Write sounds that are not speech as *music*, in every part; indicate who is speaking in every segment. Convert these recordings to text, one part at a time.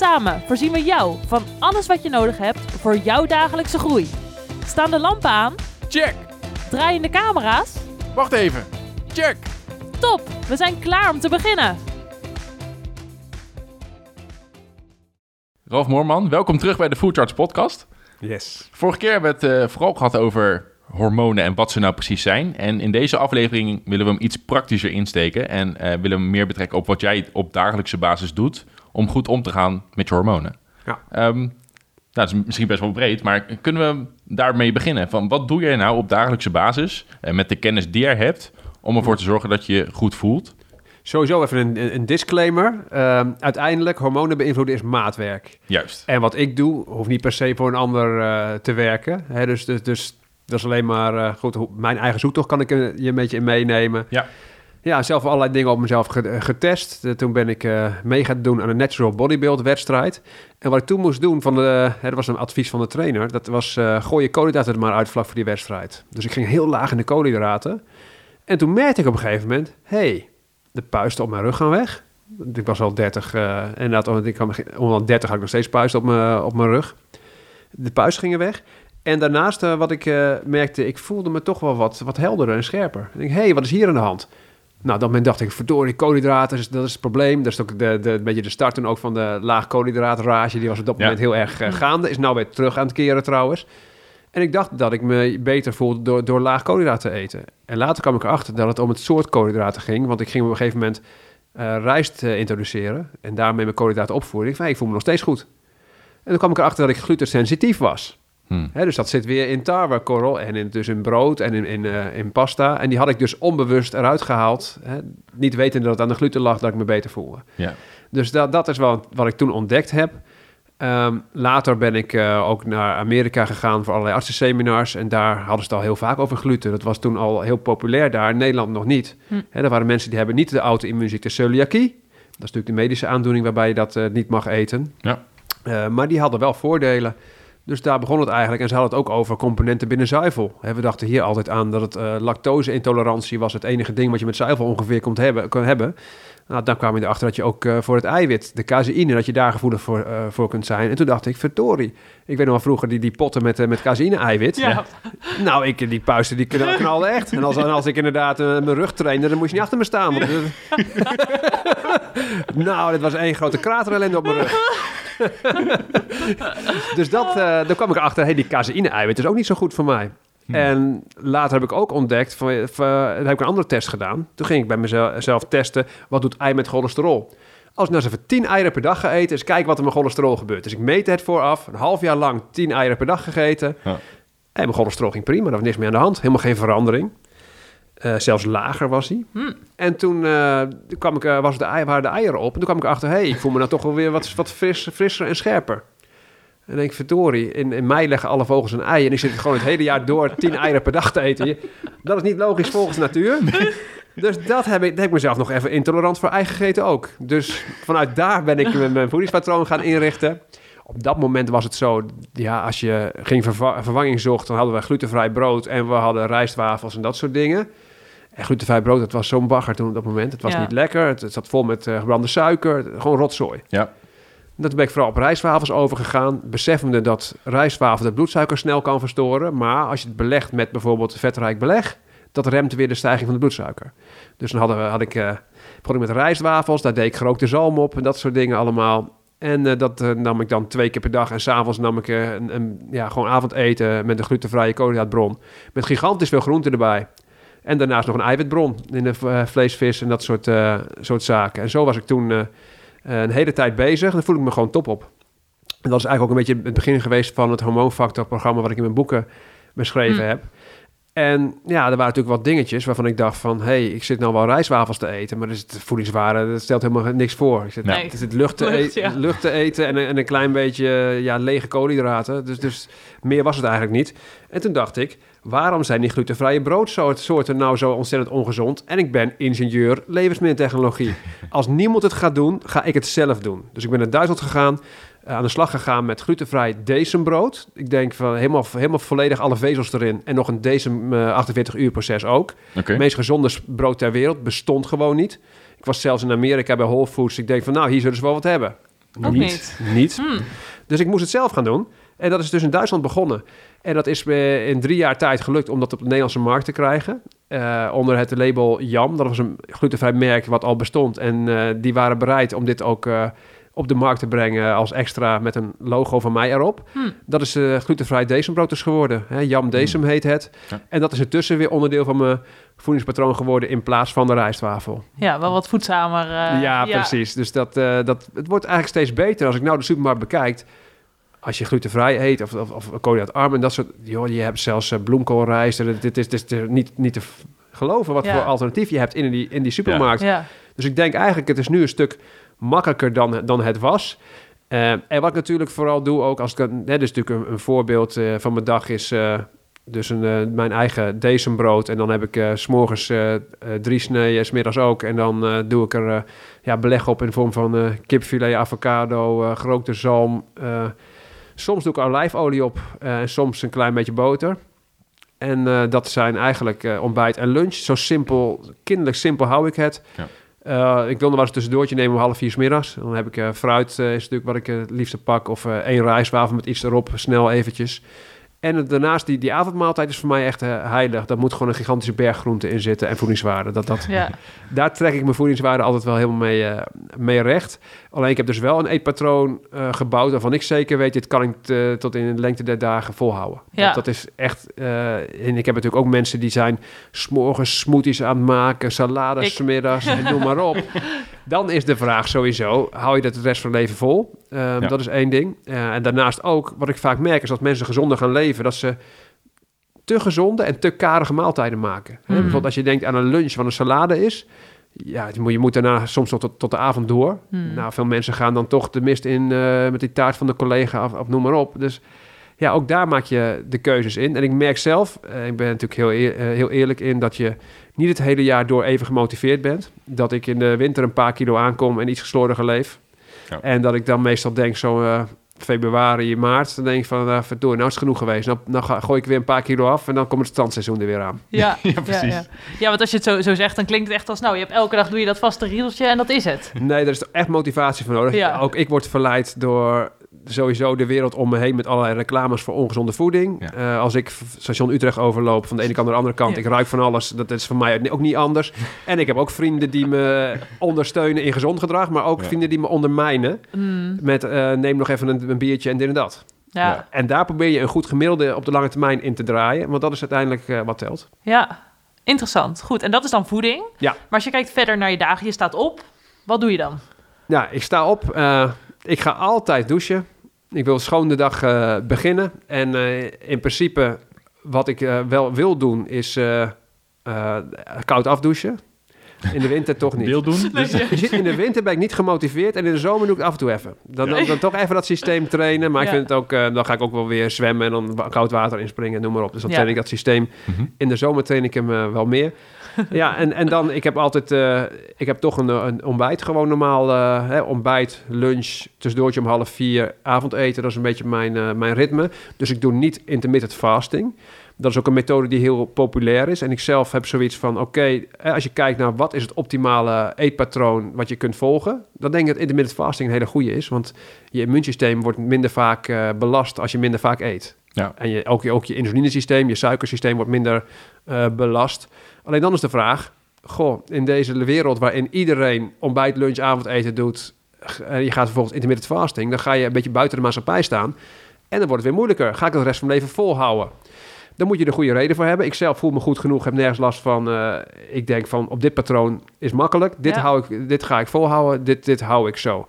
Speaker 1: Samen voorzien we jou van alles wat je nodig hebt voor jouw dagelijkse groei. Staan de lampen aan?
Speaker 2: Check!
Speaker 1: Draaien de camera's?
Speaker 2: Wacht even. Check!
Speaker 1: Top, we zijn klaar om te beginnen.
Speaker 2: Ralf Moorman, welkom terug bij de Full Charge Podcast.
Speaker 3: Yes.
Speaker 2: Vorige keer hebben we het eh, vooral gehad over hormonen en wat ze nou precies zijn. En in deze aflevering willen we hem iets praktischer insteken en eh, willen we hem meer betrekken op wat jij op dagelijkse basis doet om goed om te gaan met je hormonen.
Speaker 3: Ja.
Speaker 2: Ehm, nou, dat is misschien best wel breed, maar kunnen we daarmee beginnen? Van wat doe jij nou op dagelijkse basis en met de kennis die je hebt om ervoor te zorgen dat je je goed voelt?
Speaker 3: Sowieso even een, een disclaimer. Ehm, uiteindelijk, hormonen beïnvloeden is maatwerk.
Speaker 2: Juist.
Speaker 3: En wat ik doe, hoeft niet per se voor een ander eh, te werken. Hè, dus, dus, dus dat is alleen maar... eh, goed, mijn eigen zoektocht kan ik je een beetje in meenemen.
Speaker 2: Ja.
Speaker 3: Ja, zelf allerlei dingen op mezelf ge- getest. Eh, toen ben ik eh, mee gaan doen aan een natural bodybuild wedstrijd. En wat ik toen moest doen, van de, dat was een advies van de trainer... dat was, eh, gooi je koolhydraten maar uit vlak voor die wedstrijd. Dus ik ging heel laag in de koolhydraten. En toen merkte ik op een gegeven moment... hey, de puisten op mijn rug gaan weg. Ik was al 30, eh inderdaad, want ik kwam, onder 30 had ik nog steeds puisten op mijn, op mijn rug. De puisten gingen weg. En daarnaast, eh, wat ik eh, merkte, ik voelde me toch wel wat, wat helderder en scherper. Ik denk, hé, hey, wat is hier aan de hand? Nou, op dat moment dacht ik, verdorie, koolhydraten, is- dat is het probleem. Dat is ook de, de, een beetje de start toen ook van de laag koolhydraatrage. Die was op dat
Speaker 2: Ja.
Speaker 3: moment heel erg eh, gaande. Is nou weer terug aan het keren trouwens. En ik dacht dat ik me beter voelde door, door laag koolhydraten te eten. En later kwam ik erachter dat het om het soort koolhydraten ging. Want ik ging op een gegeven moment eh, rijst eh, introduceren. En daarmee mijn koolhydraten opvoeren. Ik, van, hey, ik voel me nog steeds goed. En toen kwam ik erachter dat ik glutensensitief was.
Speaker 2: Hm.
Speaker 3: Hè, dus dat zit weer in tarwekorrel en in, dus in brood en in, in, eh, in pasta. En die had ik dus onbewust eruit gehaald. Hè, niet wetende dat het aan de gluten lag, dat ik me beter voelde.
Speaker 2: Ja.
Speaker 3: Dus dat, dat is wel wat ik toen ontdekt heb. Ehm, later ben ik eh, ook naar Amerika gegaan voor allerlei artsenseminars. En daar hadden ze het al heel vaak over gluten. Dat was toen al heel populair daar, in Nederland nog niet.
Speaker 1: Hm.
Speaker 3: Hè, er waren mensen die hebben niet de auto-immuunziekte celiakie. Dat is natuurlijk de medische aandoening waarbij je dat eh, niet mag eten.
Speaker 2: Ja.
Speaker 3: Eh, maar die hadden wel voordelen. Dus daar begon het eigenlijk. En ze hadden het ook over componenten binnen zuivel. We dachten hier altijd aan dat het eh, lactose-intolerantie was het enige ding wat je met zuivel ongeveer kon hebben. Kon hebben. Nou, dan kwam je erachter dat je ook eh, voor het eiwit, de caseïne, dat je daar gevoelig voor, eh, voor kunt zijn. En toen dacht ik, verdorie. Ik weet nog wel vroeger die, die potten met, met caseïne-eiwit.
Speaker 2: Ja.
Speaker 3: Nou, ik, die puisten die knal- knalden echt. En als, en als ik inderdaad mijn rug trainde, dan moest je niet achter me staan. Want, *laughs* nou, dit was één grote kraterellende op mijn rug. *laughs* dus dat, eh, daar kwam ik achter, hey, die caseïne-eiwit is ook niet zo goed voor mij.
Speaker 2: Hm.
Speaker 3: En later heb ik ook ontdekt, van, van, dan heb ik een andere test gedaan. Toen ging ik bij mezelf testen, wat doet ei met cholesterol? Als ik nou eens even 10 eieren per dag ga eten, eens kijken wat er met cholesterol gebeurt. Dus ik meet het vooraf, een half jaar lang 10 eieren per dag gegeten.
Speaker 2: Ja.
Speaker 3: En mijn cholesterol ging prima, er was niks meer aan de hand. Helemaal geen verandering. Eh, zelfs lager was hij.
Speaker 1: Hm.
Speaker 3: En toen eh, kwam ik, eh, was de ei, waren de eieren op. En toen kwam ik achter, hé, hey, ik voel me nou toch wel weer wat, wat fris, frisser en scherper. En denk ik, verdorie, in, in mei leggen alle vogels een ei... en ik zit gewoon het hele jaar door tien eieren per dag te eten. Dat is niet logisch volgens natuur. *laughs* Dus dat heb ik, dat heb ik mezelf nog even intolerant voor ei gegeten ook. Dus vanuit daar ben ik mijn, voedingspatroon gaan inrichten. Op dat moment was het zo, ja, als je verva- vervanging zocht... dan hadden we glutenvrij brood en we hadden rijstwafels en dat soort dingen... En glutenvrij brood, dat was zo'n bagger toen op dat moment. Het was
Speaker 1: Ja.
Speaker 3: niet lekker, het, het zat vol met eh, gebrande suiker, gewoon rotzooi.
Speaker 2: Ja.
Speaker 3: Dat ben ik vooral op rijstwafels overgegaan, beseffende dat rijstwafel de bloedsuiker snel kan verstoren. Maar als je het belegt met bijvoorbeeld vetrijk beleg, dat remt weer de stijging van de bloedsuiker. Dus dan hadden we, had ik, eh begon ik met rijstwafels, daar deed ik gerookte zalm op en dat soort dingen allemaal. En eh, dat nam ik dan twee keer per dag. En s'avonds nam ik een, een, ja, gewoon avondeten met een glutenvrije koolhydraatbron. Met gigantisch veel groenten erbij. En daarnaast nog een eiwitbron in de eh, vlees, vis en dat soort, eh, soort zaken. En zo was ik toen eh, een hele tijd bezig. Dan voel ik me gewoon top op. En dat is eigenlijk ook een beetje het begin geweest van het hormoonfactor programma wat ik in mijn boeken beschreven
Speaker 1: Mm.
Speaker 3: heb. En ja, er waren natuurlijk wat dingetjes waarvan ik dacht van... hé, hey, ik zit nou wel rijstwafels te eten... maar is het voedingswaarde, dat stelt helemaal niks voor. Ik zit,
Speaker 1: Nee.
Speaker 3: het zit lucht te, *laughs*
Speaker 1: Lucht,
Speaker 3: e-
Speaker 1: ja.
Speaker 3: lucht te eten en, een- en een klein beetje ja, lege koolhydraten. Dus, dus meer was het eigenlijk niet. En toen dacht ik, waarom zijn die glutenvrije broodsoorten nou zo ontzettend ongezond? En ik ben ingenieur levensmiddeltechnologie. *laughs* Als niemand het gaat doen, ga ik het zelf doen. Dus ik ben naar Duitsland gegaan, aan de slag gegaan met glutenvrij decembrood. Ik denk van helemaal, helemaal volledig alle vezels erin. En nog een decem eh, 48 uur proces ook. Het meest gezonde brood ter wereld bestond gewoon niet. Ik was zelfs in Amerika bij Whole Foods. Ik denk van nou, hier zullen ze wel wat hebben.
Speaker 1: Ook niet.
Speaker 3: Niet.
Speaker 1: Hmm.
Speaker 3: Dus ik moest het zelf gaan doen. En dat is dus in Duitsland begonnen. En dat is me in drie jaar tijd gelukt om dat op de Nederlandse markt te krijgen. Eh, onder het label Jam. Dat was een glutenvrij merk wat al bestond. En eh, die waren bereid om dit ook eh, op de markt te brengen als extra met een logo van mij erop.
Speaker 1: Hmm.
Speaker 3: Dat is eh glutenvrij decembrood dus geworden. Hè? Jam Decem heet het.
Speaker 2: Ja.
Speaker 3: En dat is intussen weer onderdeel van mijn voedingspatroon geworden in plaats van de rijstwafel.
Speaker 1: Ja, wel wat voedzamer. eh,
Speaker 3: ja, precies. Dus dat, eh, dat, het wordt eigenlijk steeds beter. Als ik nou de supermarkt bekijk, als je glutenvrij eet of, of, of koolhydraatarm en dat soort... Joh, je hebt zelfs uh, bloemkoolrijst. en Dit is, dit is niet, niet te geloven wat
Speaker 1: Ja.
Speaker 3: voor alternatief je hebt in die, in die supermarkt.
Speaker 1: Ja.
Speaker 3: Dus ik denk eigenlijk, het is nu een stuk makkelijker dan, dan het was. Eh, en wat ik natuurlijk vooral doe ook, als ik, hè, dus natuurlijk een, voorbeeld eh, van mijn dag is eh, dus een, mijn eigen decembrood. En dan heb ik s'morgens drie sneden, smiddags ook. En dan doe ik er ja, beleg op in vorm van kipfilet, avocado, gerookte zalm. soms doe ik olijfolie op en soms een klein beetje boter. En dat zijn eigenlijk ontbijt en lunch. Zo simpel, kinderlijk simpel hou ik het.
Speaker 2: Ja.
Speaker 3: Eh, ik wil nog wel eens een tussendoortje nemen om half vier 's middags. Dan heb ik eh, fruit, eh, is natuurlijk wat ik het liefste pak. Of één rijstwafel met iets erop, snel eventjes. En daarnaast, die, die avondmaaltijd is voor mij echt eh, heilig. Daar moet gewoon een gigantische berg groente in zitten en voedingswaarde. Dat, dat,
Speaker 1: Ja.
Speaker 3: daar trek ik mijn voedingswaarde altijd wel helemaal mee, eh, mee recht. Alleen ik heb dus wel een eetpatroon eh, gebouwd waarvan ik zeker weet, dit kan ik tot in de lengte der dagen volhouden.
Speaker 1: Ja.
Speaker 3: Dat, dat is echt, en ik heb natuurlijk ook mensen die zijn s'morgens smoothies aan het maken, salades
Speaker 1: Ik.
Speaker 3: 's middags en noem maar op. *laughs* Dan is de vraag sowieso, hou je dat de rest van je leven vol? Ehm,
Speaker 2: Ja.
Speaker 3: Dat is één ding. Eh, en daarnaast ook, wat ik vaak merk, is dat mensen gezonder gaan leven, dat ze te gezonde en te karige maaltijden maken. Hè,
Speaker 1: Mhm.
Speaker 3: Bijvoorbeeld als je denkt aan een lunch wat een salade is, ja, je moet, je moet daarna soms tot, tot de avond door.
Speaker 1: Hmm.
Speaker 3: Nou, veel mensen gaan dan toch de mist in eh, met die taart van de collega of, of noem maar op. Dus ja, ook daar maak je de keuzes in. En ik merk zelf, eh, ik ben natuurlijk heel, eer- eh, heel eerlijk in, dat je niet het hele jaar door even gemotiveerd bent. Dat ik in de winter een paar kilo aankom en iets geslordiger leef.
Speaker 2: Ja.
Speaker 3: En dat ik dan meestal denk zo eh, februari, maart, dan denk ik van, uh, verdorie, nou is het genoeg geweest. Nou, nou ga, gooi ik weer een paar kilo af en dan komt het strandseizoen er weer aan. *laughs*
Speaker 1: Ja,
Speaker 2: Ja, precies.
Speaker 1: Ja, ja. ja, want als je het zo, zo zegt, dan klinkt het echt als... Nou, je hebt elke dag doe je dat vaste riedeltje en dat is het.
Speaker 3: Nee, daar is echt motivatie voor nodig.
Speaker 1: Ja.
Speaker 3: Ook ik word verleid door sowieso de wereld om me heen met allerlei reclames voor ongezonde voeding.
Speaker 2: Ja.
Speaker 3: Eh, als ik station Utrecht overloop van de ene kant naar de andere kant,
Speaker 1: Ja.
Speaker 3: ik ruik van alles. Dat is voor mij ook niet anders. *laughs* En ik heb ook vrienden die me ondersteunen in gezond gedrag, maar ook
Speaker 2: Ja.
Speaker 3: vrienden die me ondermijnen
Speaker 1: Mm,
Speaker 3: met eh, neem nog even een, een biertje en dit en dat.
Speaker 1: ja.
Speaker 2: Ja.
Speaker 1: Ja.
Speaker 3: En daar probeer je een goed gemiddelde op de lange termijn in te draaien, want dat is uiteindelijk eh, wat telt.
Speaker 1: interessant. Goed, en dat is dan voeding.
Speaker 3: Ja.
Speaker 1: Maar als je kijkt verder naar je dagen, je staat op. Wat doe je dan?
Speaker 3: Ja, ik sta op. ik ga altijd douchen. Ik wil schoon de dag eh, beginnen. En eh, in principe, wat ik eh, wel wil doen, is eh, eh, koud afdouchen. In de winter toch niet.
Speaker 2: Wil doen. Dus,
Speaker 3: Je ziet, in de winter ben ik niet gemotiveerd en in de zomer doe ik het af en toe even. Dan, dan, dan toch even dat systeem trainen. Maar ik vind het ook, eh, dan ga ik ook wel weer zwemmen en dan koud water inspringen, noem maar op. Dus dan
Speaker 1: Ja.
Speaker 3: train ik dat systeem.
Speaker 2: Mhm.
Speaker 3: In de zomer train ik hem wel meer. *laughs* ja, en, en dan, ik heb altijd, eh, ik heb toch een, een ontbijt gewoon normaal. eh, hè, ontbijt, lunch, tussendoortje om half vier, avondeten. Dat is een beetje mijn, eh, mijn ritme. Dus ik doe niet intermittent fasting. Dat is ook een methode die heel populair is. En ik zelf heb zoiets van, oké, als je kijkt naar wat is het optimale eetpatroon wat je kunt volgen, dan denk ik dat intermittent fasting een hele goede is. Want je immuunsysteem wordt minder vaak belast als je minder vaak eet.
Speaker 2: Ja.
Speaker 3: En je, ook, je, ook je insulinesysteem, je suikersysteem wordt minder eh, belast. Alleen dan is de vraag, goh, in deze wereld waarin iedereen ontbijt, lunch, avondeten doet, en je gaat vervolgens intermittent fasting, dan ga je een beetje buiten de maatschappij staan. En dan wordt het weer moeilijker. Ga ik het de rest van mijn leven volhouden? Dan moet je er goede reden voor hebben. Ik zelf voel me goed genoeg, heb nergens last van. eh, ik denk van, op dit patroon is makkelijk. Dit,
Speaker 1: Ja.
Speaker 3: hou ik, dit ga ik volhouden, dit, dit hou ik zo.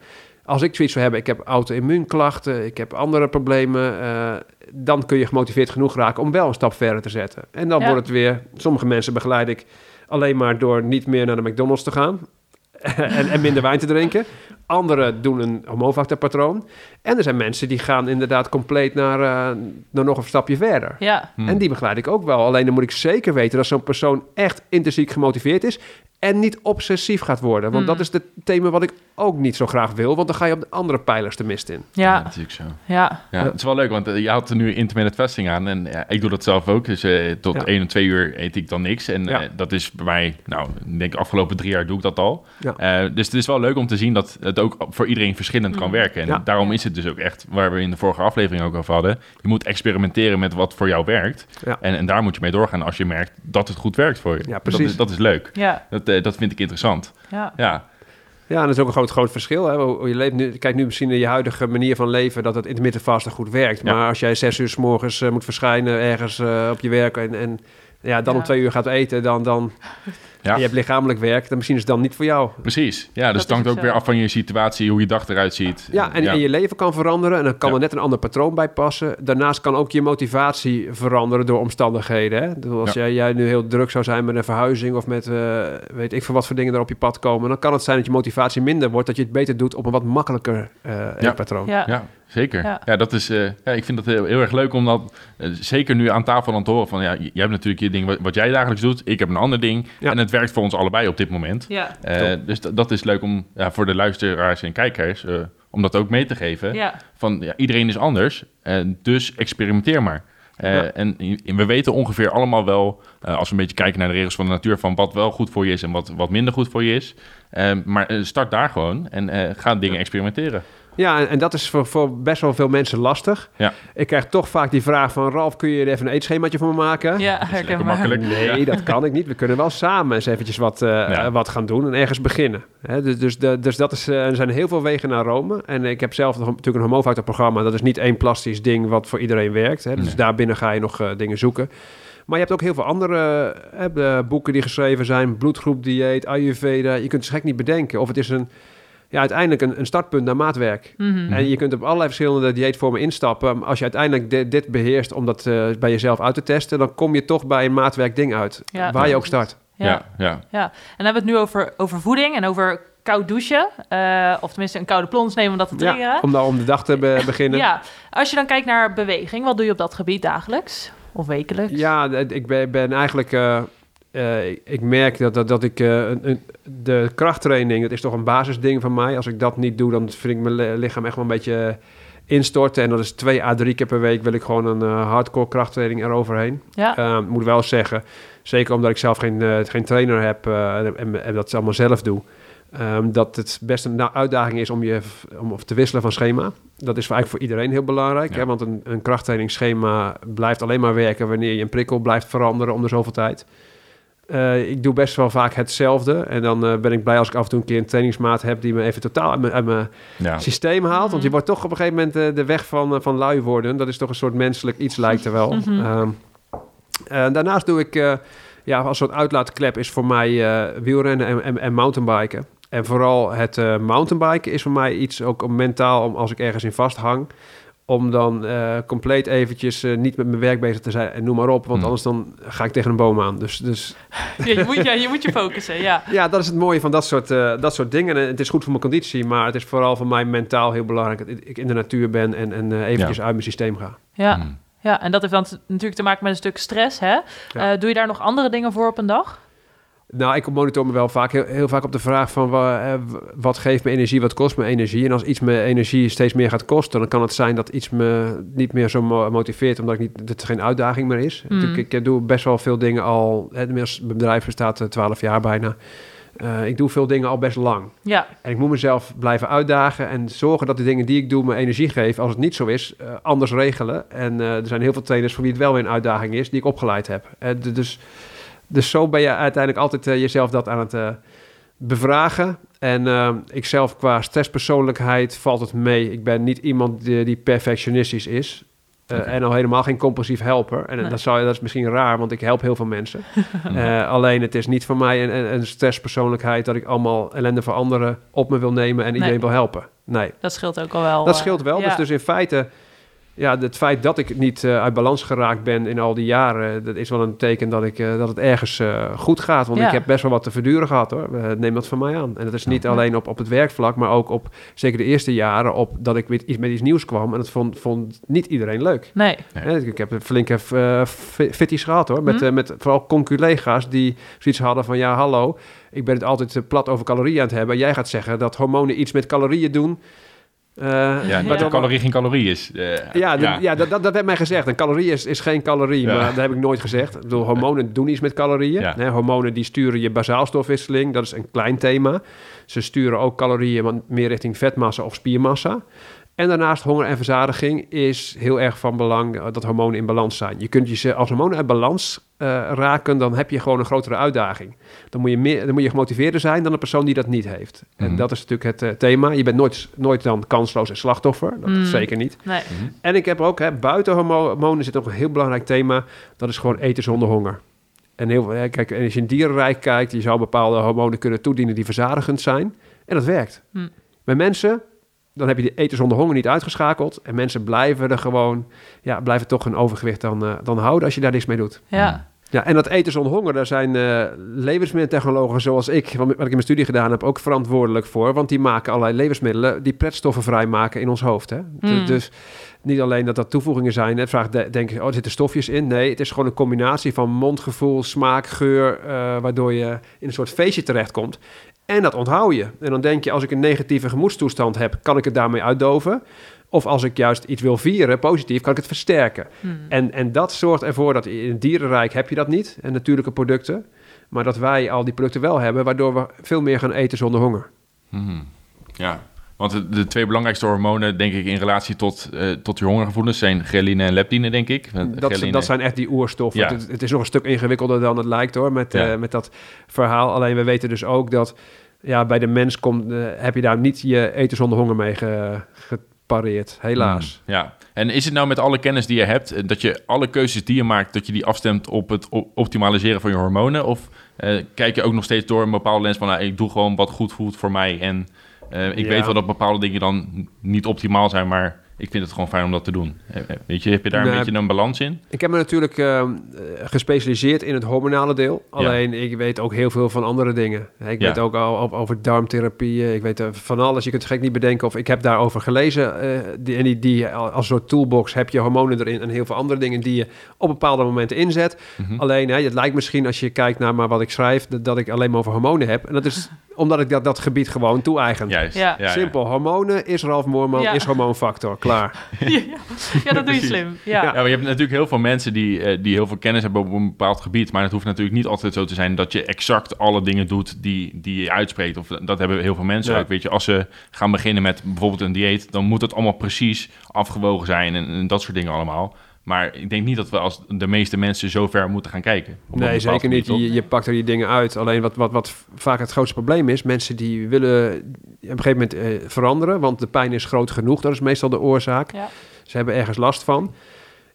Speaker 3: Als ik zoiets zou hebben, ik heb auto-immuunklachten, ik heb andere problemen, eh, dan kun je gemotiveerd genoeg raken om wel een stap verder te zetten. En dan
Speaker 1: Ja.
Speaker 3: wordt het weer, sommige mensen begeleid ik alleen maar door niet meer naar de McDonald's te gaan *laughs* en, en minder wijn te drinken. Anderen doen een homofactorpatroon. En er zijn mensen die gaan inderdaad compleet naar, eh, naar nog een stapje verder.
Speaker 1: Ja,
Speaker 2: Hmm.
Speaker 3: En die begeleid ik ook wel. Alleen dan moet ik zeker weten dat zo'n persoon echt intrinsiek gemotiveerd is. En niet obsessief gaat worden. Want
Speaker 1: Mm.
Speaker 3: dat is het thema wat ik ook niet zo graag wil. Want dan ga je op de andere pijlers de mist in.
Speaker 2: Ja,
Speaker 1: ja,
Speaker 2: natuurlijk zo.
Speaker 1: ja.
Speaker 2: Ja, het is wel leuk, want eh, je had er nu intermittent fasting aan. En ja, ik doe dat zelf ook. Dus eh, tot
Speaker 3: Ja.
Speaker 2: 1 en 2 uur eet ik dan niks. En
Speaker 3: Ja.
Speaker 2: eh, dat is bij mij, nou, ik denk afgelopen drie jaar doe ik dat al.
Speaker 3: Ja.
Speaker 2: Eh, dus het is wel leuk om te zien dat het ook voor iedereen verschillend kan
Speaker 1: Mm.
Speaker 2: werken. En
Speaker 3: Ja.
Speaker 2: daarom is het dus ook echt, waar we in de vorige aflevering ook over hadden. Je moet experimenteren met wat voor jou werkt.
Speaker 3: Ja.
Speaker 2: En, en daar moet je mee doorgaan als je merkt dat het goed werkt voor je.
Speaker 3: Ja,
Speaker 2: Dat
Speaker 3: precies.
Speaker 2: is, dat is leuk.
Speaker 1: Ja,
Speaker 2: Dat, eh, dat vind ik interessant.
Speaker 1: ja.
Speaker 2: Ja,
Speaker 3: Ja, en dat is ook een groot, groot verschil. Hè? Je leeft nu, kijk nu misschien naar je huidige manier van leven... dat het intermittent vasten goed werkt.
Speaker 2: Ja.
Speaker 3: Maar als jij zes uur s morgens eh, moet verschijnen ergens eh, op je werk... en, en ja, dan
Speaker 1: Ja.
Speaker 3: om twee uur gaat eten, dan... dan *laughs*
Speaker 2: Ja.
Speaker 3: je hebt lichamelijk werk... dan misschien is het dan niet voor jou.
Speaker 2: precies. Ja, dus
Speaker 1: Dat
Speaker 2: het hangt ook weer af van je situatie, hoe je dag eruit ziet.
Speaker 3: Ja, en, en je leven kan veranderen en dan kan
Speaker 2: Ja.
Speaker 3: er net een ander patroon bij passen. Daarnaast kan ook je motivatie veranderen door omstandigheden. Hè? Bedoel, Als
Speaker 2: Ja.
Speaker 3: jij, jij nu heel druk zou zijn met een verhuizing of met eh, weet ik veel wat voor dingen er op je pad komen, dan kan het zijn dat je motivatie minder wordt, dat je het beter doet op een wat makkelijker eh eetpatroon.
Speaker 1: ja.
Speaker 2: Zeker.
Speaker 1: Ja.
Speaker 2: Ja, dat is, eh, ja, ik vind dat heel, heel erg leuk om dat eh, zeker nu aan tafel aan te horen van ja, jij hebt natuurlijk je ding wat, wat jij dagelijks doet, ik heb een ander ding
Speaker 3: Ja.
Speaker 2: en het werkt voor ons allebei op dit moment.
Speaker 1: Ja,
Speaker 2: Eh, dus dat is leuk om ja, voor de luisteraars en kijkers eh, om dat ook mee te geven.
Speaker 1: ja,
Speaker 2: Van ja, iedereen is anders, en dus experimenteer maar. Eh,
Speaker 3: Ja.
Speaker 2: en, en we weten ongeveer allemaal wel, eh, als we een beetje kijken naar de regels van de natuur, van wat wel goed voor je is en wat, wat minder goed voor je is. Maar start daar gewoon en eh, ga dingen experimenteren.
Speaker 3: Ja, en, en dat is voor, voor best wel veel mensen lastig.
Speaker 2: Ja.
Speaker 3: Ik krijg toch vaak die vraag van Ralf, kun je er even een eetschemaatje voor me maken?
Speaker 1: ja, herkenbaar.
Speaker 2: makkelijk.
Speaker 3: Nee, dat kan ik niet. We kunnen wel samen eens eventjes wat, eh,
Speaker 2: Ja.
Speaker 3: wat gaan doen en ergens beginnen. Hè, dus, dus, de- dus dat is, eh, er zijn heel veel wegen naar Rome. En ik heb zelf nog natuurlijk een homofactor-programma. Dat is niet één plastisch ding wat voor iedereen werkt. Hè. Dus
Speaker 2: Nee.
Speaker 3: daarbinnen ga je nog eh, dingen zoeken. Maar je hebt ook heel veel andere eh, de boeken die geschreven zijn. Bloedgroepdieet, Ayurveda. Je kunt het gek niet bedenken. Of het is een, ja, uiteindelijk een, een startpunt naar maatwerk.
Speaker 1: Mhm.
Speaker 3: En je kunt op allerlei verschillende dieetvormen instappen. Maar als je uiteindelijk di- dit beheerst om dat eh, bij jezelf uit te testen, dan kom je toch bij een maatwerk ding uit.
Speaker 1: Ja.
Speaker 3: waar je ook start.
Speaker 1: Ja.
Speaker 2: Ja, ja.
Speaker 1: Ja, en dan hebben we het nu over, over voeding en over koud douchen. eh, of tenminste een koude plons nemen om dat te triggeren.
Speaker 3: Ja, om, nou, om de dag te be- *laughs* beginnen. Ja,
Speaker 1: Ja, als je dan kijkt naar beweging, wat doe je op dat gebied dagelijks of wekelijks?
Speaker 3: d- ik ben, ben eigenlijk. eh, eh, ik- ik merk dat, dat, dat ik. eh, een, een- de krachttraining, dat is toch een basisding van mij. Als ik dat niet doe, dan vind ik mijn li- lichaam echt wel een beetje instorten. En dat is twee à drie keer per week wil ik gewoon een eh, hardcore krachttraining eroverheen.
Speaker 1: Ja,
Speaker 3: Eh, Ik moet wel zeggen, zeker omdat ik zelf geen, eh, geen trainer heb eh, en, en, en dat allemaal zelf doe, ehm, dat het best een na- uitdaging is om, je, om te wisselen van schema. Dat is eigenlijk voor iedereen heel belangrijk,
Speaker 2: Ja.
Speaker 3: hè, want een, een krachttrainingsschema blijft alleen maar werken wanneer je een prikkel blijft veranderen om de zoveel tijd. Eh, ik doe best wel vaak hetzelfde. En dan eh, ben ik blij als ik af en toe een keer een trainingsmaat heb die me even totaal uit mijn, uit mijn
Speaker 2: ja.
Speaker 3: systeem haalt. Want je
Speaker 1: Mhm.
Speaker 3: wordt toch op een gegeven moment eh, de weg van, van lui worden. Dat is toch een soort menselijk iets, lijkt er wel.
Speaker 1: Mhm.
Speaker 3: Ehm, eh, daarnaast doe ik, eh, ja, als soort uitlaatklep is voor mij eh, wielrennen en, en, en mountainbiken. En vooral het eh, mountainbiken is voor mij iets ook om mentaal, om als ik ergens in vasthang, om dan eh, compleet eventjes eh, niet met mijn werk bezig te zijn en noem maar op. Want
Speaker 2: Hmm.
Speaker 3: anders dan ga ik tegen een boom aan. Dus, dus
Speaker 1: ja, *laughs* je, moet, ja je moet je focussen, ja. *laughs*
Speaker 3: ja, dat is het mooie van dat soort, eh, dat soort dingen. En het is goed voor mijn conditie, maar het is vooral voor mij mentaal heel belangrijk dat ik in de natuur ben en, en eventjes uit mijn systeem ga.
Speaker 1: Ja,
Speaker 2: Mm.
Speaker 1: ja, en dat heeft dan natuurlijk te maken met een stuk stress, hè?
Speaker 3: Ja.
Speaker 1: Eh, doe je daar nog andere dingen voor op een dag?
Speaker 3: Nou, ik monitor me wel vaak heel, heel vaak op de vraag van wa- eh, wat geeft me energie, wat kost me energie. En als iets me energie steeds meer gaat kosten, dan kan het zijn dat iets me niet meer zo mo- motiveert, omdat ik niet, dat het geen uitdaging meer is.
Speaker 1: Mm.
Speaker 3: Ik, ik, doe best wel veel dingen al, mijn bedrijf bestaat eh, 12 jaar bijna. Eh, ik doe veel dingen al best lang.
Speaker 1: Ja,
Speaker 3: En ik moet mezelf blijven uitdagen en zorgen dat de dingen die ik doe me energie geven. Als het niet zo is, eh, anders regelen. En eh, er zijn heel veel trainers voor wie het wel weer een uitdaging is, die ik opgeleid heb. Eh, dus, dus zo ben je uiteindelijk altijd eh, jezelf dat aan het eh, bevragen. En eh, ik zelf qua stresspersoonlijkheid valt het mee. Ik ben niet iemand die, die perfectionistisch is. En al helemaal geen compulsief helper. En
Speaker 1: Nee.
Speaker 3: dat, zou, dat is misschien raar, want ik help heel veel mensen. *laughs* Alleen het is niet voor mij een, een, een stresspersoonlijkheid... dat ik allemaal ellende voor anderen op me wil nemen... en iedereen wil helpen. Nee,
Speaker 1: Dat scheelt ook al wel.
Speaker 3: dat scheelt wel.
Speaker 1: ja.
Speaker 3: Dus, dus in feite, ja, het feit dat ik niet eh, uit balans geraakt ben in al die jaren, dat is wel een teken dat, ik, eh, dat het ergens eh, goed gaat. Want
Speaker 1: Ja.
Speaker 3: ik heb best wel wat te verduren gehad hoor. Neem dat van mij aan. En dat is niet
Speaker 1: Ja.
Speaker 3: alleen op, op het werkvlak, maar ook op zeker de eerste jaren, op dat ik met iets, met iets nieuws kwam. En dat vond, vond niet iedereen leuk.
Speaker 1: Nee.
Speaker 3: Ik heb flinke fi- fitties gehad hoor. Met,
Speaker 1: Hm.
Speaker 3: eh, met vooral conculega's die zoiets hadden van ja, hallo. Ik ben het altijd plat over calorieën aan het hebben. Jij gaat zeggen dat hormonen iets met calorieën doen. Eh,
Speaker 2: Ja, *laughs* dat een calorie geen calorie is. Eh,
Speaker 3: ja, ja. dat, dat, dat werd mij gezegd. Een calorie is, is geen calorie,
Speaker 2: Ja.
Speaker 3: maar dat heb ik nooit gezegd. Ik bedoel, hormonen doen iets met calorieën. Hè, hormonen die sturen je basaalstofwisseling, dat is een klein thema. Ze sturen ook calorieën meer richting vetmassa of spiermassa. En daarnaast honger en verzadiging is heel erg van belang eh, dat hormonen in balans zijn. Je kunt je ze als hormonen uit balans eh, raken, dan heb je gewoon een grotere uitdaging. Dan moet je, meer, dan moet je gemotiveerder zijn dan een persoon die dat niet heeft. En
Speaker 2: Mhm.
Speaker 3: dat is natuurlijk het eh, thema. Je bent nooit, nooit dan kansloos en slachtoffer. Dat
Speaker 1: Mm.
Speaker 3: zeker niet.
Speaker 1: Nee.
Speaker 2: Mhm.
Speaker 3: En ik heb ook, hè, buiten hormo- hormonen zit ook een heel belangrijk thema. Dat is gewoon eten zonder honger. En heel, hè, kijk, en als je in dierenrijk kijkt, je zou bepaalde hormonen kunnen toedienen die verzadigend zijn. En dat werkt. Bij mensen, dan heb je die eten zonder honger niet uitgeschakeld. En mensen blijven er gewoon, ja, blijven toch een overgewicht dan, eh, dan houden als je daar niks mee doet.
Speaker 1: Ja.
Speaker 3: Ja, en dat eten zonder honger, daar zijn eh levensmiddeltechnologen zoals ik, wat, wat ik in mijn studie gedaan heb, ook verantwoordelijk voor. Want die maken allerlei levensmiddelen die pretstoffen vrijmaken in ons hoofd. Hè? Dus-
Speaker 1: Mm.
Speaker 3: Dus niet alleen dat dat toevoegingen zijn. Het vraagt, de- denk oh, er zitten stofjes in. Nee, het is gewoon een combinatie van mondgevoel, smaak, geur, eh, waardoor je in een soort feestje terechtkomt. En dat onthoud je. En dan denk je, als ik een negatieve gemoedstoestand heb, kan ik het daarmee uitdoven. Of als ik juist iets wil vieren, positief, kan ik het versterken.
Speaker 1: Hm.
Speaker 3: En, en dat zorgt ervoor dat in het dierenrijk heb je dat niet, en natuurlijke producten. Maar dat wij al die producten wel hebben, waardoor we veel meer gaan eten zonder honger.
Speaker 2: Mhm. Ja, want de, de twee belangrijkste hormonen, denk ik, in relatie tot, eh, tot je hongergevoelens zijn ghreline en leptine, denk ik.
Speaker 3: Dat,
Speaker 2: ghreline-
Speaker 3: dat zijn echt die oerstoffen.
Speaker 2: Ja.
Speaker 3: Het, het is nog een stuk ingewikkelder dan het lijkt hoor, met,
Speaker 2: Ja.
Speaker 3: eh, met dat verhaal. Alleen we weten dus ook dat ja, bij de mens komt, eh, heb je daar niet je eten zonder honger mee ge- gepareerd, helaas.
Speaker 2: Mm, Ja, en is het nou met alle kennis die je hebt, eh, dat je alle keuzes die je maakt, dat je die afstemt op het optimaliseren van je hormonen? Of eh, kijk je ook nog steeds door een bepaalde lens van, nou, ik doe gewoon wat goed voelt voor mij en ik
Speaker 3: Ja.
Speaker 2: weet wel dat bepaalde dingen dan niet optimaal zijn, maar ik vind het gewoon fijn om dat te doen. Eh, eh, Weet je, heb je daar een beetje een balans in?
Speaker 3: Ik heb me natuurlijk eh, gespecialiseerd in het hormonale deel. Alleen ik weet ook heel veel van andere dingen. Ik
Speaker 2: Ja.
Speaker 3: weet ook al over, darmtherapieën. Ik weet van alles. Je kunt het gek niet bedenken. Of ik heb daarover gelezen. eh, die, en die, die, als een soort toolbox heb je hormonen erin. En heel veel andere dingen die je op bepaalde momenten inzet.
Speaker 2: Mhm.
Speaker 3: Alleen hè, het lijkt misschien als je kijkt naar maar wat ik schrijf. Dat, dat ik alleen maar over hormonen heb. En dat is *laughs* omdat ik dat, dat gebied gewoon toe-eigen.
Speaker 1: Ja.
Speaker 3: Simpel. Hormonen is Ralf Moorman,
Speaker 1: Ja.
Speaker 3: is hormoonfactor. Klaar. *laughs*
Speaker 1: ja, ja, dat doe je slim. Ja.
Speaker 2: Ja, maar je hebt natuurlijk heel veel mensen die, eh, die heel veel kennis hebben op een bepaald gebied. Maar het hoeft natuurlijk niet altijd zo te zijn dat je exact alle dingen doet die, die je uitspreekt. Of dat hebben heel veel mensen
Speaker 3: Ja.
Speaker 2: ook. Weet je, als ze gaan beginnen met bijvoorbeeld een dieet, dan moet het allemaal precies afgewogen zijn en, en dat soort dingen allemaal. Maar ik denk niet dat we als de meeste mensen zo ver moeten gaan kijken.
Speaker 3: Nee, zeker niet. Je, je pakt er die dingen uit. Alleen wat, wat, wat vaak het grootste probleem is, mensen die willen op een gegeven moment eh, veranderen, want de pijn is groot genoeg. Dat is meestal de oorzaak.
Speaker 1: Ja.
Speaker 3: Ze hebben ergens last van.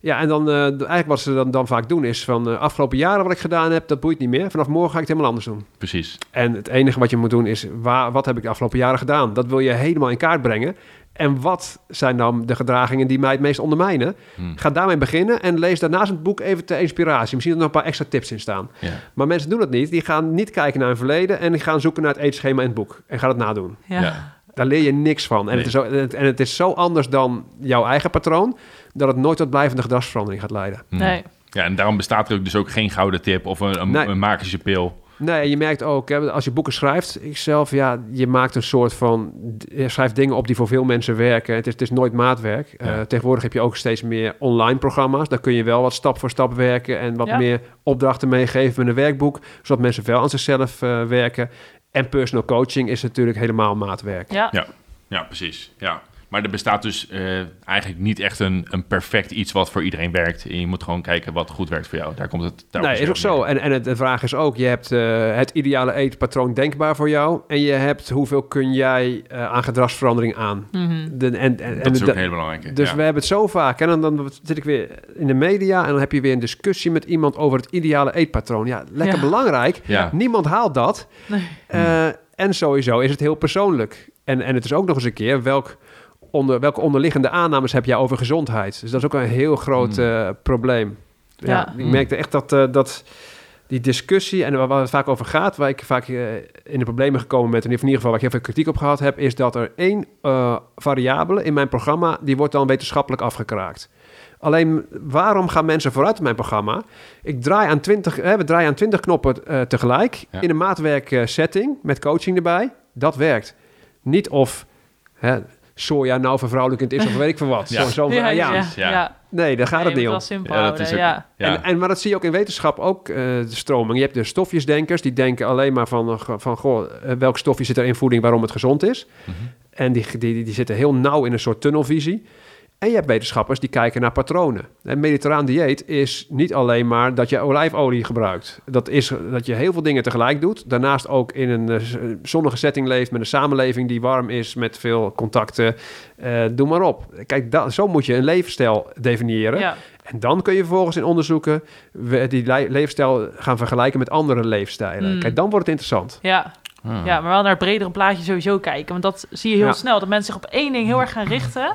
Speaker 3: Ja, en dan eh, eigenlijk wat ze dan, dan vaak doen is van eh, afgelopen jaren wat ik gedaan heb, dat boeit niet meer. Vanaf morgen ga ik het helemaal anders doen.
Speaker 2: Precies.
Speaker 3: En het enige wat je moet doen is, waar, wat heb ik de afgelopen jaren gedaan? Dat wil je helemaal in kaart brengen. En wat zijn dan de gedragingen die mij het meest ondermijnen?
Speaker 2: Hm.
Speaker 3: Ga daarmee beginnen en lees daarnaast het boek even ter inspiratie. Misschien er nog een paar extra tips in staan.
Speaker 2: Ja.
Speaker 3: Maar mensen doen dat niet. Die gaan niet kijken naar hun verleden en die gaan zoeken naar het eetschema in het boek. En gaan het nadoen.
Speaker 1: Ja.
Speaker 2: Ja.
Speaker 3: Daar leer je niks van. En,
Speaker 2: Nee.
Speaker 3: het, is zo, en het is zo anders dan jouw eigen patroon, dat het nooit tot blijvende gedragsverandering gaat leiden.
Speaker 2: Hm.
Speaker 1: Nee.
Speaker 2: Ja, en daarom bestaat er ook dus ook geen gouden tip of een, een,
Speaker 3: Nee.
Speaker 2: een magische pil.
Speaker 3: Nee, je merkt ook, hè, als je boeken schrijft, ik zelf, ja, je maakt een soort van, je schrijft dingen op die voor veel mensen werken. Het is, het is nooit maatwerk. Eh, tegenwoordig heb je ook steeds meer online programma's. Daar kun je wel wat stap voor stap werken en wat
Speaker 1: Ja.
Speaker 3: meer opdrachten meegeven met een werkboek, zodat mensen wel aan zichzelf eh, werken. En personal coaching is natuurlijk helemaal maatwerk.
Speaker 1: Ja.
Speaker 2: Ja. Ja, precies. Ja. Maar er bestaat dus eh, eigenlijk niet echt een, een perfect iets wat voor iedereen werkt. En je moet gewoon kijken wat goed werkt voor jou. Daar komt het daar
Speaker 3: Nee, is ook zo. En, en het, de vraag is ook, je hebt eh, het ideale eetpatroon denkbaar voor jou. En je hebt hoeveel kun jij eh, aan gedragsverandering aan.
Speaker 1: Mhm.
Speaker 3: De, en, en,
Speaker 2: Dat is ook hele belangrijke.
Speaker 3: Dus
Speaker 2: ja.
Speaker 3: we hebben het zo vaak. En dan, dan zit ik weer in de media en dan heb je weer een discussie met iemand over het ideale eetpatroon. Ja, lekker
Speaker 1: Ja.
Speaker 3: belangrijk.
Speaker 2: Ja.
Speaker 3: Niemand haalt dat.
Speaker 1: Nee.
Speaker 3: Eh, en sowieso is het heel persoonlijk. En, en het is ook nog eens een keer welk onder, welke onderliggende aannames heb jij over gezondheid. Dus dat is ook een heel groot
Speaker 2: Hmm.
Speaker 3: eh, probleem. Ja,
Speaker 1: Ja.
Speaker 3: ik
Speaker 2: Hmm.
Speaker 3: merkte echt dat, eh, dat die discussie en waar waar het vaak over gaat, waar ik vaak eh, in de problemen gekomen ben, en in ieder geval waar ik heel veel kritiek op gehad heb, is dat er één eh, variabele in mijn programma, die wordt dan wetenschappelijk afgekraakt. Alleen, waarom gaan mensen vooruit in mijn programma? Ik draai aan 20, hè, we draaien aan 20 knoppen eh, tegelijk
Speaker 2: Ja.
Speaker 3: in een maatwerk eh, setting met coaching erbij. Dat werkt. Niet of hè, soja nou vervrouwelijkend is of *laughs* weet ik veel wat.
Speaker 2: Ja.
Speaker 3: Zo, zo,
Speaker 1: ja,
Speaker 3: ja,
Speaker 1: ja.
Speaker 3: Nee, daar gaat
Speaker 1: Nee,
Speaker 3: het niet om.
Speaker 1: simpel
Speaker 2: Ja, dat is ook-
Speaker 1: ja.
Speaker 2: Ja.
Speaker 3: En, en, maar dat zie je ook in wetenschap ook, eh, de stroming. Je hebt de stofjesdenkers, die denken alleen maar van, eh, van goh, eh, welk stofje zit er in voeding waarom het gezond is.
Speaker 2: Mhm.
Speaker 3: En die, die, die, die zitten heel nauw in een soort tunnelvisie. En je hebt wetenschappers die kijken naar patronen. Een mediterraan dieet is niet alleen maar dat je olijfolie gebruikt. Dat is dat je heel veel dingen tegelijk doet. Daarnaast ook in een eh, zonnige setting leeft met een samenleving die warm is, met veel contacten. Eh, doe maar op. Kijk, da- zo moet je een levensstijl definiëren.
Speaker 1: Ja.
Speaker 3: En dan kun je vervolgens in onderzoeken die le- levensstijl gaan vergelijken met andere leefstijlen.
Speaker 1: Mm.
Speaker 3: Kijk, dan wordt het interessant.
Speaker 1: Ja.
Speaker 2: Ah.
Speaker 1: ja, maar wel naar het bredere plaatje sowieso kijken. Want dat zie je heel
Speaker 3: Ja.
Speaker 1: snel. Dat mensen zich op één ding heel erg gaan richten.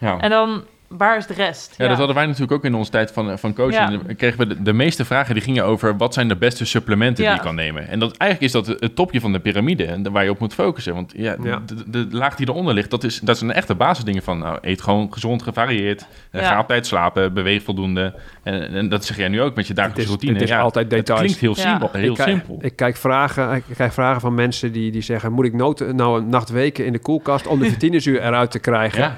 Speaker 2: Ja.
Speaker 1: En dan, waar is de rest?
Speaker 2: Ja, dat hadden wij natuurlijk ook in onze tijd van, van coaching.
Speaker 1: Ja.
Speaker 2: Kregen we de, de meeste vragen die gingen over wat zijn de beste supplementen
Speaker 1: Ja.
Speaker 2: die je kan nemen. En dat, eigenlijk is dat het topje van de piramide en waar je op moet focussen. Want ja,
Speaker 3: Ja.
Speaker 2: De, de laag die eronder ligt, dat, is, dat zijn echte basisdingen van nou, eet gewoon gezond, gevarieerd. eh,
Speaker 1: Ja.
Speaker 2: Ga op tijd slapen, beweeg voldoende. En, en dat zeg jij nu ook met je
Speaker 3: Het
Speaker 2: dagelijkse
Speaker 3: is,
Speaker 2: routine.
Speaker 3: het is
Speaker 2: Ja,
Speaker 3: altijd
Speaker 2: het
Speaker 3: details.
Speaker 2: klinkt heel,
Speaker 1: Ja.
Speaker 2: simpel, heel
Speaker 3: ik,
Speaker 2: simpel.
Speaker 3: Ik kijk vragen, ik krijg vragen van mensen die, die zeggen... moet ik nood, nou een nacht weken in de koelkast om de *laughs* vitaminezuur eruit te krijgen?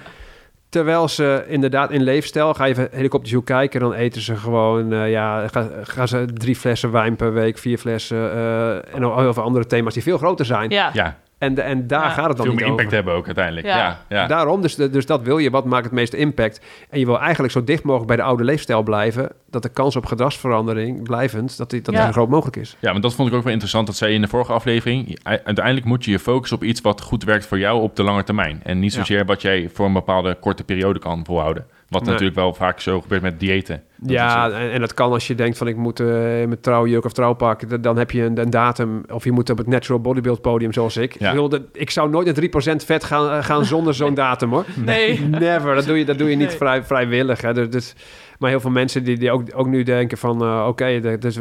Speaker 3: Terwijl ze inderdaad in leefstijl, ga je even helikopterview kijken... dan eten ze gewoon, eh, ja, gaan, gaan ze drie flessen wijn per week... vier flessen eh, en nog heel veel andere thema's die veel groter zijn.
Speaker 1: Ja,
Speaker 2: ja,
Speaker 3: En, en daar
Speaker 1: Ja.
Speaker 3: gaat het dan
Speaker 2: veel
Speaker 3: niet
Speaker 2: meer impact
Speaker 3: over.
Speaker 2: hebben ook uiteindelijk.
Speaker 1: Ja.
Speaker 2: Ja, ja.
Speaker 3: Daarom, dus, dus dat wil je. Wat maakt het meeste impact? En je wil eigenlijk zo dicht mogelijk bij de oude leefstijl blijven... dat de kans op gedragsverandering blijvend, dat die, dat die zo groot mogelijk is.
Speaker 2: Ja, maar dat vond ik ook wel interessant. Dat zei je in de vorige aflevering. Uiteindelijk moet je je focussen op iets wat goed werkt voor jou op de lange termijn. En niet
Speaker 3: Ja.
Speaker 2: zozeer wat jij voor een bepaalde korte periode kan volhouden. Wat
Speaker 3: Nee.
Speaker 2: natuurlijk wel vaak zo gebeurt met diëten. Dat
Speaker 3: ja, en, en dat kan als je denkt van ik moet in mijn trouwjurk of trouwpak. Dan heb je een, een datum. Of je moet op het natural bodybuild podium zoals ik.
Speaker 2: Ja.
Speaker 3: Ik, bedoel, dat- ik zou nooit een 3% vet gaan, eh, gaan zonder zo'n datum hoor.
Speaker 1: nee.
Speaker 3: Never. Dat doe je, dat doe je niet
Speaker 1: Nee.
Speaker 3: vrij, vrijwillig. Hè. Dus, dus- maar heel veel mensen die, die ook, ook nu denken van... eh, oké, dus,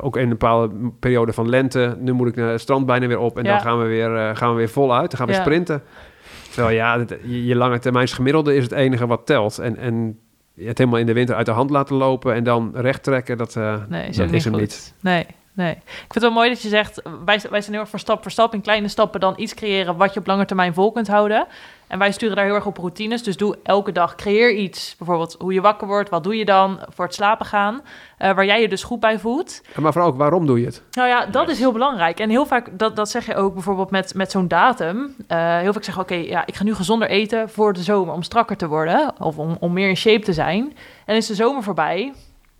Speaker 3: ook in een bepaalde periode van lente... nu moet ik naar het strand bijna weer op... en
Speaker 1: Ja.
Speaker 3: dan gaan we, weer, eh, gaan we weer voluit. Dan gaan we
Speaker 1: Ja.
Speaker 3: sprinten. Terwijl ja, het- je, je lange termijns gemiddelde is het enige wat telt. En, en het helemaal in de winter uit de hand laten lopen... en dan recht trekken, dat, eh,
Speaker 1: Nee, is,
Speaker 3: dat is hem
Speaker 1: goed.
Speaker 3: niet.
Speaker 1: Nee, nee. Ik vind het wel mooi dat je zegt, wij, wij zijn heel erg voor stap voor stap in kleine stappen dan iets creëren wat je op lange termijn vol kunt houden. En wij sturen daar heel erg op routines. Dus doe elke dag, creëer iets. Bijvoorbeeld hoe je wakker wordt, wat doe je dan voor het slapen gaan. eh, waar jij je dus goed bij voelt.
Speaker 3: Maar vooral ook, waarom doe je het?
Speaker 1: Nou ja, dat
Speaker 2: Yes.
Speaker 1: is heel belangrijk. En heel vaak, dat, dat zeg je ook bijvoorbeeld met, met zo'n datum. Eh, heel vaak zeggen, oké, ja, ik ga nu gezonder eten voor de zomer om strakker te worden. Of om, om meer in shape te zijn. En is de zomer voorbij.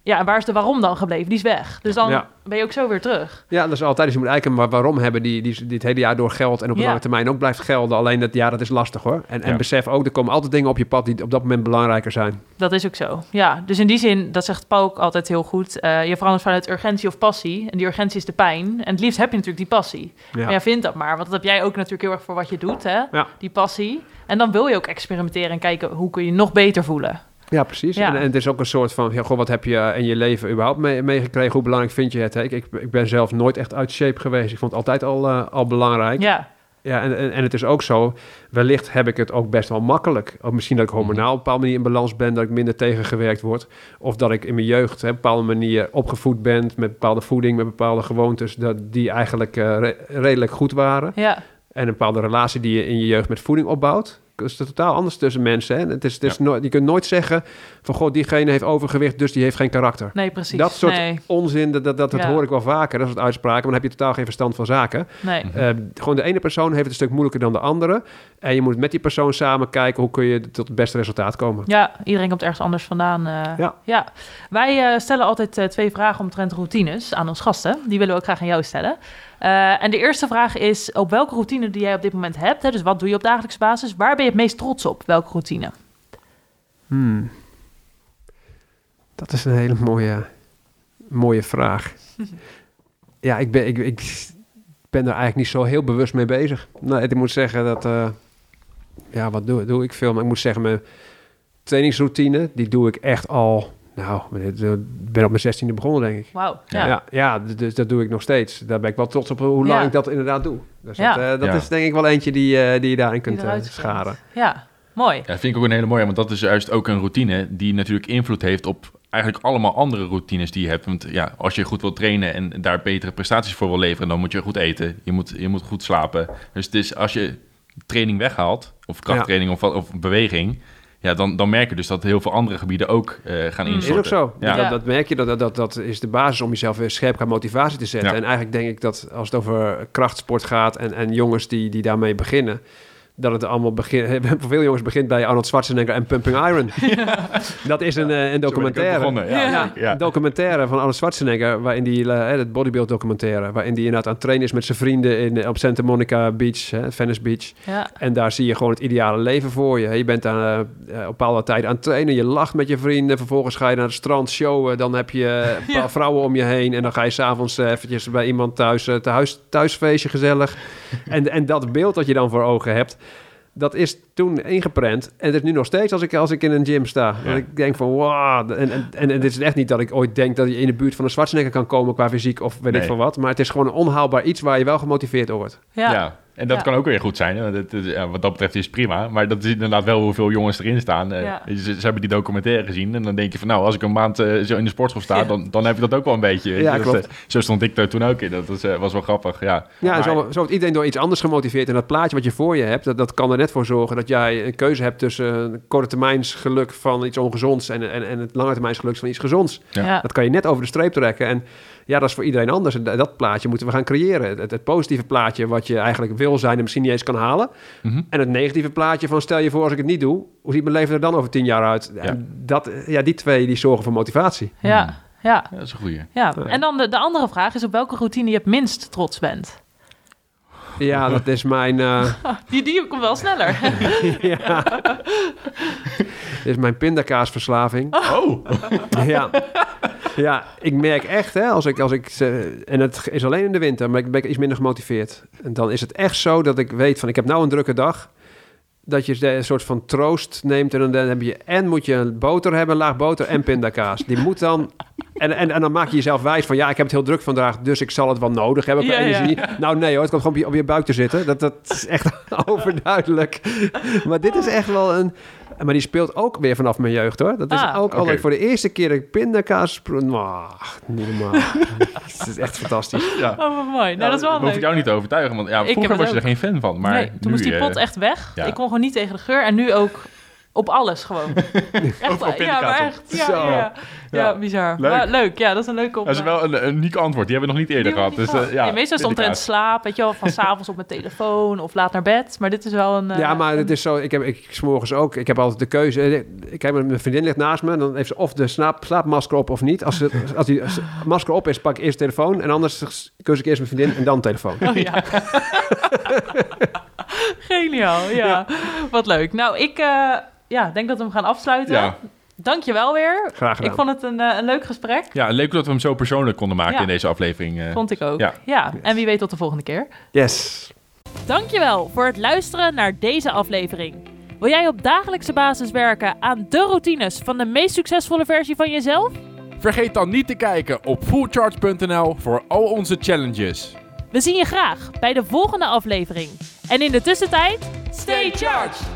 Speaker 1: Ja, en waar is de waarom dan gebleven? Die is weg. Dus dan
Speaker 3: Ja.
Speaker 1: ben je ook zo weer terug.
Speaker 3: Ja, dat is altijd. Dus je moet eigenlijk een wa- waarom hebben die, die, die het hele jaar door geldt en op de
Speaker 1: Ja.
Speaker 3: lange termijn ook blijft gelden. Alleen dat ja, dat is lastig hoor. En, en besef ook, er komen altijd dingen op je pad die op dat moment belangrijker zijn.
Speaker 1: Dat is ook zo. Ja, dus in die zin, dat zegt Paul ook altijd heel goed. eh, je verandert vanuit urgentie of passie. En die urgentie is de pijn. En het liefst heb je natuurlijk die passie.
Speaker 3: Ja.
Speaker 1: Maar ja, vind dat maar. Want dat heb jij ook natuurlijk heel erg voor wat je doet, hè?
Speaker 3: Ja.
Speaker 1: Die passie. En dan wil je ook experimenteren en kijken hoe kun je nog beter voelen.
Speaker 3: Ja, precies.
Speaker 1: Ja.
Speaker 3: En, en het is ook een soort van, ja, goh, wat heb je in je leven überhaupt mee- meegekregen? Hoe belangrijk vind je het? hè? Ik, ik, ik ben zelf nooit echt uit shape geweest. Ik vond het altijd al, eh, al belangrijk.
Speaker 1: Ja,
Speaker 3: Ja, en, en, en het is ook zo, wellicht heb ik het ook best wel makkelijk. Of misschien dat ik hormonaal op een bepaalde manier in balans ben, dat ik minder tegengewerkt word. Of dat ik in mijn jeugd hè, op een bepaalde manier opgevoed ben met bepaalde voeding, met bepaalde gewoontes, dat die eigenlijk eh, re- redelijk goed waren.
Speaker 1: ja,
Speaker 3: En een bepaalde relatie die je in je jeugd met voeding opbouwt. Is totaal anders tussen mensen. Hè? Het is, het is nooit- je kunt nooit zeggen van, goh, diegene heeft overgewicht, dus die heeft geen karakter.
Speaker 1: Nee, precies.
Speaker 3: Dat soort
Speaker 1: Nee,
Speaker 3: onzin, dat, dat, dat, dat
Speaker 1: Ja.
Speaker 3: hoor ik wel vaker, dat soort uitspraken. Maar dan heb je totaal geen verstand van zaken.
Speaker 1: nee.
Speaker 3: Eh, gewoon de ene persoon heeft het een stuk moeilijker dan de andere. En je moet met die persoon samen kijken hoe kun je tot het beste resultaat komen.
Speaker 1: Ja, iedereen komt ergens anders vandaan. eh.
Speaker 3: Ja.
Speaker 1: Wij eh, stellen altijd eh, twee vragen omtrent routines aan ons gasten. Die willen we ook graag aan jou stellen. Eh, en de eerste vraag is, op welke routine die jij op dit moment hebt, hè, dus wat doe je op dagelijkse basis, waar ben je het meest trots op? Welke routine?
Speaker 3: Hmm. Dat is een hele mooie, mooie vraag. ja, ik ben, ik, ik ben er eigenlijk niet zo heel bewust mee bezig. Nee, ik moet zeggen dat... eh, ja, wat doe, doe ik veel? Maar ik moet zeggen, mijn trainingsroutine... die doe ik echt al... Nou, ik ben op mijn zestiende begonnen, denk ik.
Speaker 1: Wauw.
Speaker 3: Ja,
Speaker 1: Ja.
Speaker 3: dus dat doe ik nog steeds. Daar ben ik wel trots op hoe lang
Speaker 1: Ja.
Speaker 3: ik dat inderdaad doe. Dus
Speaker 1: Ja.
Speaker 3: dat, eh, dat
Speaker 2: Ja.
Speaker 3: is denk ik wel eentje die, eh, die je daarin kunt eh, scharen.
Speaker 1: Ja, mooi.
Speaker 2: Ja, vind ik ook een hele mooie, want dat is juist ook een routine die natuurlijk invloed heeft op eigenlijk allemaal andere routines die je hebt. Want ja, als je goed wil trainen en daar betere prestaties voor wil leveren, dan moet je goed eten. Je moet, je moet goed slapen. Dus het is, als je training weghaalt, of krachttraining of, of beweging, ja, dan, dan merk je dus dat heel veel andere gebieden ook eh, gaan
Speaker 1: Mm.
Speaker 3: Is
Speaker 2: instorten.
Speaker 3: ook zo.
Speaker 2: Ja.
Speaker 3: Dat, dat merk je, dat, dat, dat, dat is de basis om jezelf weer scherp aan motivatie te zetten.
Speaker 2: Ja.
Speaker 3: En eigenlijk denk ik dat als het over krachtsport gaat en, en jongens die, die daarmee beginnen, dat het allemaal begint. *laughs* Voor veel jongens begint bij Arnold Schwarzenegger en Pumping Iron. *laughs* Dat is een, eh, een documentaire.
Speaker 2: begonnen, Ja,
Speaker 1: Ja.
Speaker 3: Een documentaire van Arnold Schwarzenegger, waarin die, eh, het bodybuild documentaire, waarin die inderdaad aan het trainen is met zijn vrienden in, op Santa Monica Beach, hè, Venice Beach.
Speaker 1: Ja,
Speaker 3: En daar zie je gewoon het ideale leven voor je. Je bent eh, eh, op bepaalde tijd aan het trainen. Je lacht met je vrienden. Vervolgens ga je naar het strand showen. Dan heb je eh, een paar
Speaker 1: Ja.
Speaker 3: vrouwen om je heen. En dan ga je s'avonds uh, eventjes bij iemand thuis. Uh, thuis thuisfeestje gezellig. *laughs* en, en dat beeld dat je dan voor ogen hebt... Dat is toen ingeprent. En het is nu nog steeds als ik, als ik in een gym sta.
Speaker 2: Ja.
Speaker 3: Dat ik denk van wow. En, en, en het is echt niet dat ik ooit denk dat je in de buurt van een Schwarzenegger kan komen qua fysiek of weet ik veel wat. Maar het is gewoon een onhaalbaar iets waar je wel gemotiveerd door wordt.
Speaker 1: ja.
Speaker 2: Ja. En dat
Speaker 1: Ja.
Speaker 2: kan ook weer goed zijn. hè. Dat, is- ja, wat dat betreft is het prima. Maar dat is inderdaad wel hoeveel jongens erin staan. Eh,
Speaker 1: Ja.
Speaker 2: Ze, ze hebben die documentaire gezien. En dan denk je van nou, als ik een maand eh, zo in de sportschool sta,
Speaker 1: Ja.
Speaker 2: dan, dan heb je dat ook wel een beetje.
Speaker 3: Ja,
Speaker 2: Dat,
Speaker 3: klopt.
Speaker 2: eh, zo stond ik er toen ook in. Dat was, eh, was wel grappig. Ja,
Speaker 3: Ja,
Speaker 2: Maar-
Speaker 3: zo, zo wordt iedereen door iets anders gemotiveerd. En dat plaatje wat je voor je hebt, dat, dat kan er net voor zorgen dat jij een keuze hebt tussen een korte termijns geluk van iets ongezonds en, en, en het lange termijns geluk van iets gezonds.
Speaker 2: Ja.
Speaker 1: Ja.
Speaker 3: Dat kan je net over de streep trekken. En ja, dat is voor iedereen anders. En dat plaatje moeten we gaan creëren. Het, het positieve plaatje wat je eigenlijk wil zijn en misschien niet eens kan halen.
Speaker 2: Mhm.
Speaker 3: En het negatieve plaatje van stel je voor als ik het niet doe, hoe ziet mijn leven er dan over tien jaar uit? En dat, ja, die twee die zorgen voor motivatie.
Speaker 1: Ja,
Speaker 2: Hmm.
Speaker 1: ja,
Speaker 2: Ja, dat is een goeie.
Speaker 1: ja. En dan de, de andere vraag is op welke routine je het minst trots bent.
Speaker 3: Ja, dat is mijn... eh, *laughs*
Speaker 1: Die, die komt wel sneller. *laughs*
Speaker 3: ja. *laughs* Dit is mijn pindakaasverslaving.
Speaker 2: Oh!
Speaker 3: ja. *laughs* ja, ik merk echt, hè, als ik, als ik, en het is alleen in de winter, maar ik ben iets minder gemotiveerd. En dan is het echt zo dat ik weet van, ik heb nou een drukke dag. Dat je een soort van troost neemt en dan heb je, en moet je een boter hebben, laag boter en pindakaas. Die moet dan, en, en, en dan maak je jezelf wijs van, ja, ik heb het heel druk vandaag, dus ik zal het wel nodig hebben qua
Speaker 1: Ja, ja.
Speaker 3: energie. Nou nee hoor, het komt gewoon op je, op je buik te zitten. Dat, dat is echt *laughs* overduidelijk. Maar dit is echt wel een... Maar die speelt ook weer vanaf mijn jeugd hoor. Dat is
Speaker 1: Ah.
Speaker 3: ook al
Speaker 2: Oké.
Speaker 3: ik voor de eerste keer dat ik pindakaas... normaal. *laughs* Het is echt fantastisch.
Speaker 2: Ja.
Speaker 1: Oh, wat mooi. Nou, dat is wel
Speaker 2: hoef ik jou niet te overtuigen. Want ja, vroeger was je er geen fan van. Maar
Speaker 1: nee, toen
Speaker 2: nu,
Speaker 1: moest die
Speaker 2: eh,
Speaker 1: pot echt weg.
Speaker 2: ja.
Speaker 1: Ik kon gewoon niet tegen de geur. En nu ook op alles gewoon. *laughs* Echt, ja, maar echt. Ja, ja, ja. ja,
Speaker 2: Ja.
Speaker 1: bizar.
Speaker 2: Leuk.
Speaker 1: Maar leuk, ja, dat is een leuke
Speaker 2: Dat is wel een, een uniek antwoord. Die hebben we nog niet eerder gehad. Dus, eh, ja,
Speaker 1: Nee, meestal is het omtrent slaap, weet je wel, van s'avonds op mijn telefoon of laat naar bed. Maar dit is wel een... eh,
Speaker 3: Ja, maar
Speaker 1: een-
Speaker 3: het is zo. Ik heb ik s'morgens ook. Ik heb altijd de keuze. Ik heb mijn vriendin ligt naast me. Dan heeft ze of de slaap, slaapmasker op of niet. Als, ze, *laughs* als die als masker op is, pak ik eerst de telefoon. En anders keus ik eerst mijn vriendin en dan telefoon.
Speaker 1: Oh ja. *laughs* Geniaal, ja. Wat leuk. Nou, ik eh, ja, denk dat we hem gaan afsluiten.
Speaker 2: Ja.
Speaker 1: Dank je wel weer.
Speaker 3: Graag gedaan.
Speaker 1: Ik vond het een, eh, een leuk gesprek.
Speaker 2: Ja, leuk dat we hem zo persoonlijk konden maken
Speaker 1: Ja.
Speaker 2: in deze aflevering. eh.
Speaker 1: Vond ik ook.
Speaker 2: Ja.
Speaker 1: Ja. En wie weet tot de volgende keer.
Speaker 3: Yes.
Speaker 1: Dankjewel voor het luisteren naar deze aflevering. Wil jij op dagelijkse basis werken aan de routines van de meest succesvolle versie van jezelf?
Speaker 2: Vergeet dan niet te kijken op fullcharge.nl voor al onze challenges.
Speaker 1: We zien je graag bij de volgende aflevering. En in de tussentijd, stay charged!